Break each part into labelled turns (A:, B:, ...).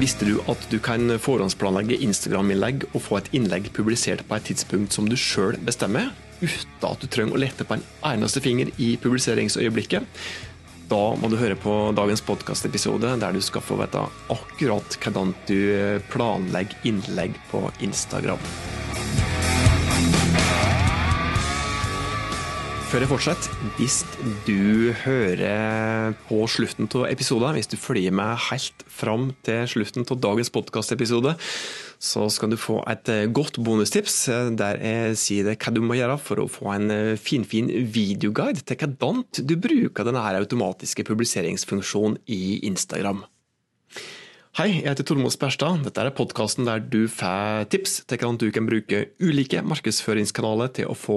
A: Visste du at du kan forhåndsplanlegge Instagram-innlegg og få et innlegg publisert på et tidspunkt som du sjøl bestemmer, uten at du trenger å lete på en eneste finger i publiseringsøyeblikket? Da må du høre på dagens podkastepisode, der du skal få vite akkurat hvordan du planlegger innlegg på Instagram. Før jeg fortsetter, hvis du hører på slutten av episoden, hvis du følger med helt fram til slutten av dagens podkastepisode, så skal du få et godt bonustips der jeg sier deg hva du må gjøre for å få en finfin videoguide til hvordan du bruker denne automatiske publiseringsfunksjonen i Instagram. Hei, jeg heter Tormod Sperstad. Dette er podkasten der du får tips til hvordan du kan bruke ulike markedsføringskanaler til å få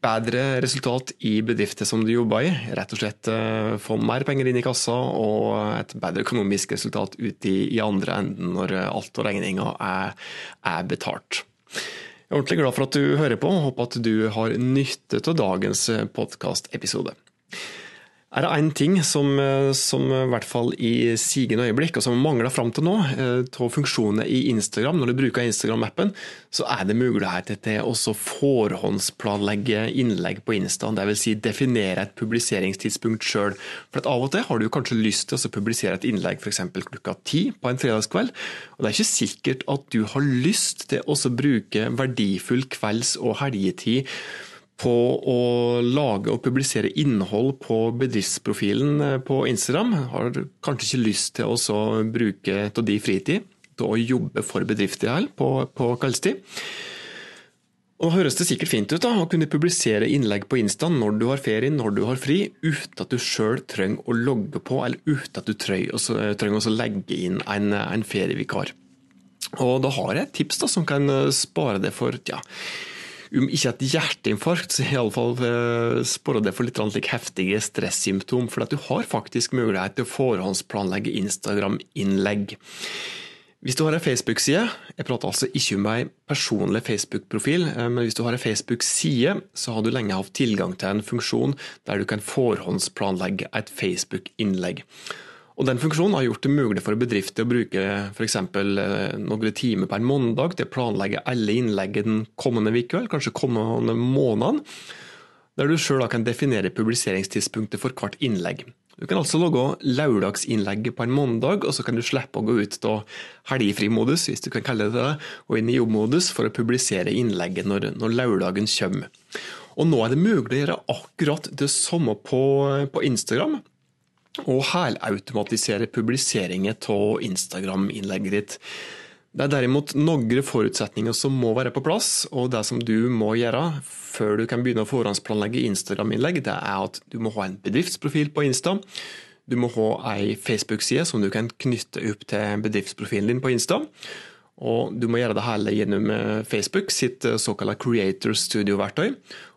A: bedre resultat i bedrifter som du jobber i. Rett og slett eh, få mer penger inn i kassa og et bedre økonomisk resultat ut i, i andre enden når alt og regninga er, er betalt. Jeg er ordentlig glad for at du hører på, og håper at du har nytte av dagens podkastepisode er det én ting som, eh, som, i hvert fall i sigende øyeblikk, og som mangler fram til nå, eh, av funksjoner i Instagram, når du bruker Instagram-appen, så er det muligheter til å forhåndsplanlegge innlegg på Insta. Dvs. Si definere et publiseringstidspunkt sjøl. For av og til har du kanskje lyst til å publisere et innlegg f.eks. klokka ti på en fredagskveld. Og det er ikke sikkert at du har lyst til å bruke verdifull kvelds- og helgetid på å lage og publisere innhold på bedriftsprofilen eh, på Instagram. Har kanskje ikke lyst til å bruke av de fritid til å jobbe for bedrifter her på, på kveldstid. Og høres det sikkert fint ut da, å kunne publisere innlegg på Insta når du har ferie, når du har fri, uten at du sjøl trenger å logge på, eller uten at du trenger å legge inn en, en ferievikar. Og Da har jeg et tips da, som kan spare deg for ja, om ikke et hjerteinfarkt, så iallfall uh, sporer det for litt like heftige stressymptom. For at du har faktisk mulighet til å forhåndsplanlegge Instagram-innlegg. Hvis du har en Facebook-side, jeg prater altså ikke om en personlig Facebook-profil, eh, men hvis du har en Facebook-side, så har du lenge hatt tilgang til en funksjon der du kan forhåndsplanlegge et Facebook-innlegg. Og Den funksjonen har gjort det mulig for bedrifter å bruke f.eks. Eh, noen timer per mandag til å planlegge alle innlegg den kommende uka, kanskje kommende måneden, der du sjøl kan definere publiseringstidspunktet for hvert innlegg. Du kan altså logge lørdagsinnlegget på en mandag, og så kan du slippe å gå ut av helgefrimodus, hvis du kan kalle det det, og inn i jobbmodus for å publisere innlegget når, når lørdagen kommer. Og nå er det mulig å gjøre akkurat det samme på, på Instagram og helautomatisere publiseringer av Instagram-innlegget ditt. Det er derimot noen forutsetninger som må være på plass, og det som du må gjøre før du kan begynne å forhåndsplanlegge Instagram-innlegg, det er at du må ha en bedriftsprofil på Insta. Du må ha ei Facebook-side som du kan knytte opp til bedriftsprofilen din på Insta. Og du må gjøre det hele gjennom eh, Facebook sitt eh, såkalte Creator Studio-verktøy.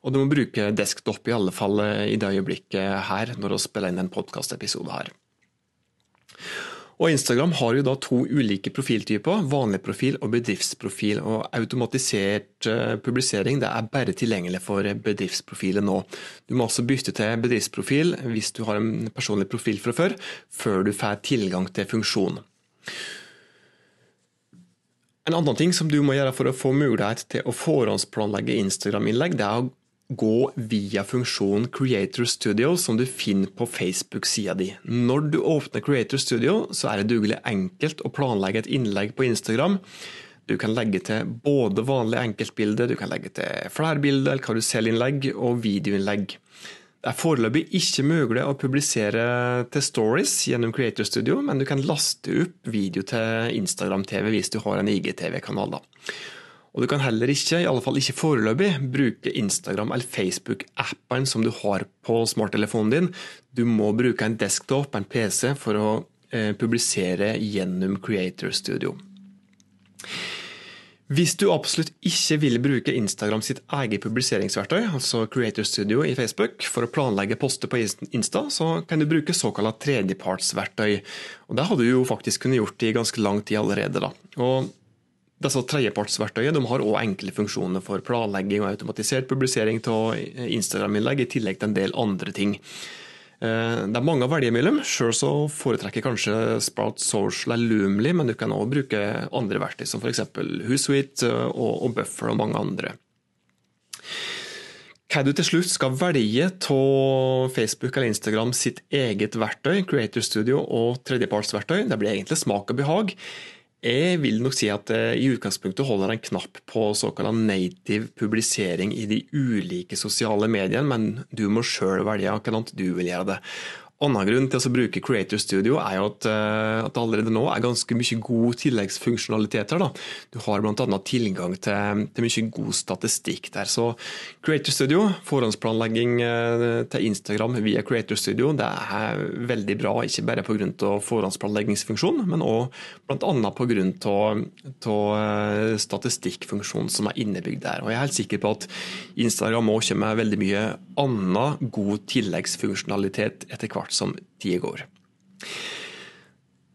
A: Og du må bruke desktop i alle fall eh, i det øyeblikket her, når du spiller inn en podkastepisode her. Og Instagram har jo da to ulike profiltyper, vanlig profil og bedriftsprofil. og Automatisert publisering det er bare tilgjengelig for bedriftsprofilen nå. Du må også bytte til bedriftsprofil hvis du har en personlig profil fra før, før du får tilgang til funksjonen. En annen ting som du må gjøre for å få mulighet til å forhåndsplanlegge Instagram-innlegg, det er å gå via funksjonen Creator Studio som du finner på Facebook-sida di. Når du åpner Creator Studio, så er det dugelig enkelt å planlegge et innlegg på Instagram. Du kan legge til både vanlige enkeltbilder, du kan legge til flerbilder, karusellinnlegg og videoinnlegg. Det er foreløpig ikke mulig å publisere til stories gjennom Creator Studio, men du kan laste opp video til Instagram-TV hvis du har en IGTV-kanal. Og Du kan heller ikke, i alle fall ikke foreløpig, bruke Instagram eller Facebook-appen som du har på smarttelefonen din. Du må bruke en desktop, en PC, for å eh, publisere gjennom Creator Studio. Hvis du absolutt ikke vil bruke Instagram sitt eget publiseringsverktøy, altså Creator Studio i Facebook, for å planlegge poster på Insta, så kan du bruke såkalt tredjepartsverktøy. Og Det hadde du jo faktisk kunnet gjort i ganske lang tid allerede. da. Og disse tredjepartsverktøyene har også enkle funksjoner for planlegging og automatisert publisering av Instagram-innlegg, i tillegg til en del andre ting. Eh, det er mange å velge mellom. Sjøl så foretrekker kanskje Sprout Social eller Loomly, men du kan òg bruke andre verktøy, som f.eks. Hootsuite og Buffer og mange andre. Hva du til slutt skal velge av Facebook eller Instagram sitt eget verktøy, Creator Studio og tredjepartsverktøy, det blir egentlig smak og behag. Jeg vil nok si at i utgangspunktet holder en knapp på såkalt native publisering i de ulike sosiale mediene, men du må sjøl velge hvordan du vil gjøre det annen grunn til å bruke Creator Studio er jo at, eh, at det allerede nå er ganske mye gode tilleggsfunksjonaliteter. Da. Du har bl.a. tilgang til, til, mye god statistikk der. Så Creator Studio, forhåndsplanlegging eh, til Instagram via Creator Studio, det er veldig bra. Ikke bare pga. forhåndsplanleggingsfunksjonen, men òg bl.a. pga. Eh, statistikkfunksjonen som er innebygd der. Og Jeg er helt sikker på at Instagram òg kommer med veldig mye annen god tilleggsfunksjonalitet etter hvert som tida går.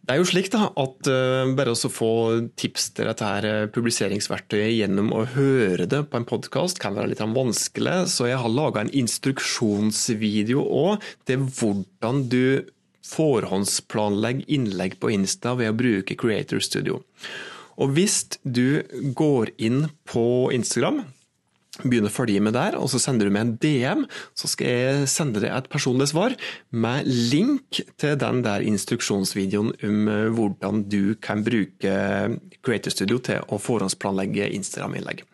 A: Det er jo slik da, at uh, Bare å få tips til dette her eh, publiseringsverktøyet gjennom å høre det på en podkast kan være litt vanskelig, så jeg har laga en instruksjonsvideo òg til hvordan du forhåndsplanlegger innlegg på Insta ved å bruke Creator Studio. Og Hvis du går inn på Instagram, begynne å følge med der, og så sender du meg en DM. Så skal jeg sende deg et personlig svar med link til den der instruksjonsvideoen om eh, hvordan du kan bruke Creator Studio til å forhåndsplanlegge Instagram-innlegg.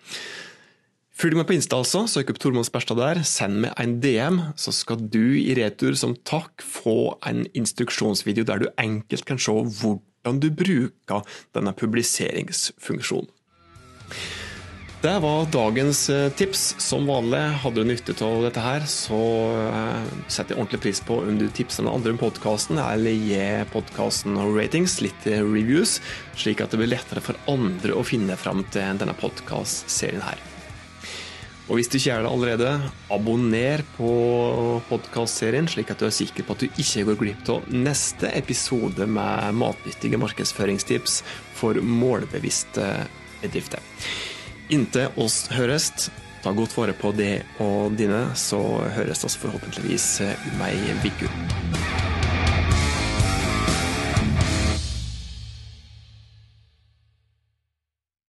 A: Følg meg på Insta, altså. Søk opp Tormod Sperstad der. Send meg en DM, så skal du i retur som takk få en instruksjonsvideo der du enkelt kan se hvordan du bruker denne publiseringsfunksjonen. Det var dagens eh, tips. Som vanlig, hadde du nytte av dette her, så eh, setter jeg ordentlig pris på om du tipser noen andre om podkasten, eller gir podkasten ratings, litt eh, reviews, slik at det blir lettere for andre å finne fram til denne podkastserien her. Og hvis du ikke gjør det allerede, abonner på podkastserien, slik at du er sikker på at du ikke går glipp av neste episode med matnyttige markedsføringstips for målbevisste bedrifter. Inntil oss høres, ta godt vare på det og dine, så høres oss forhåpentligvis om ei uke.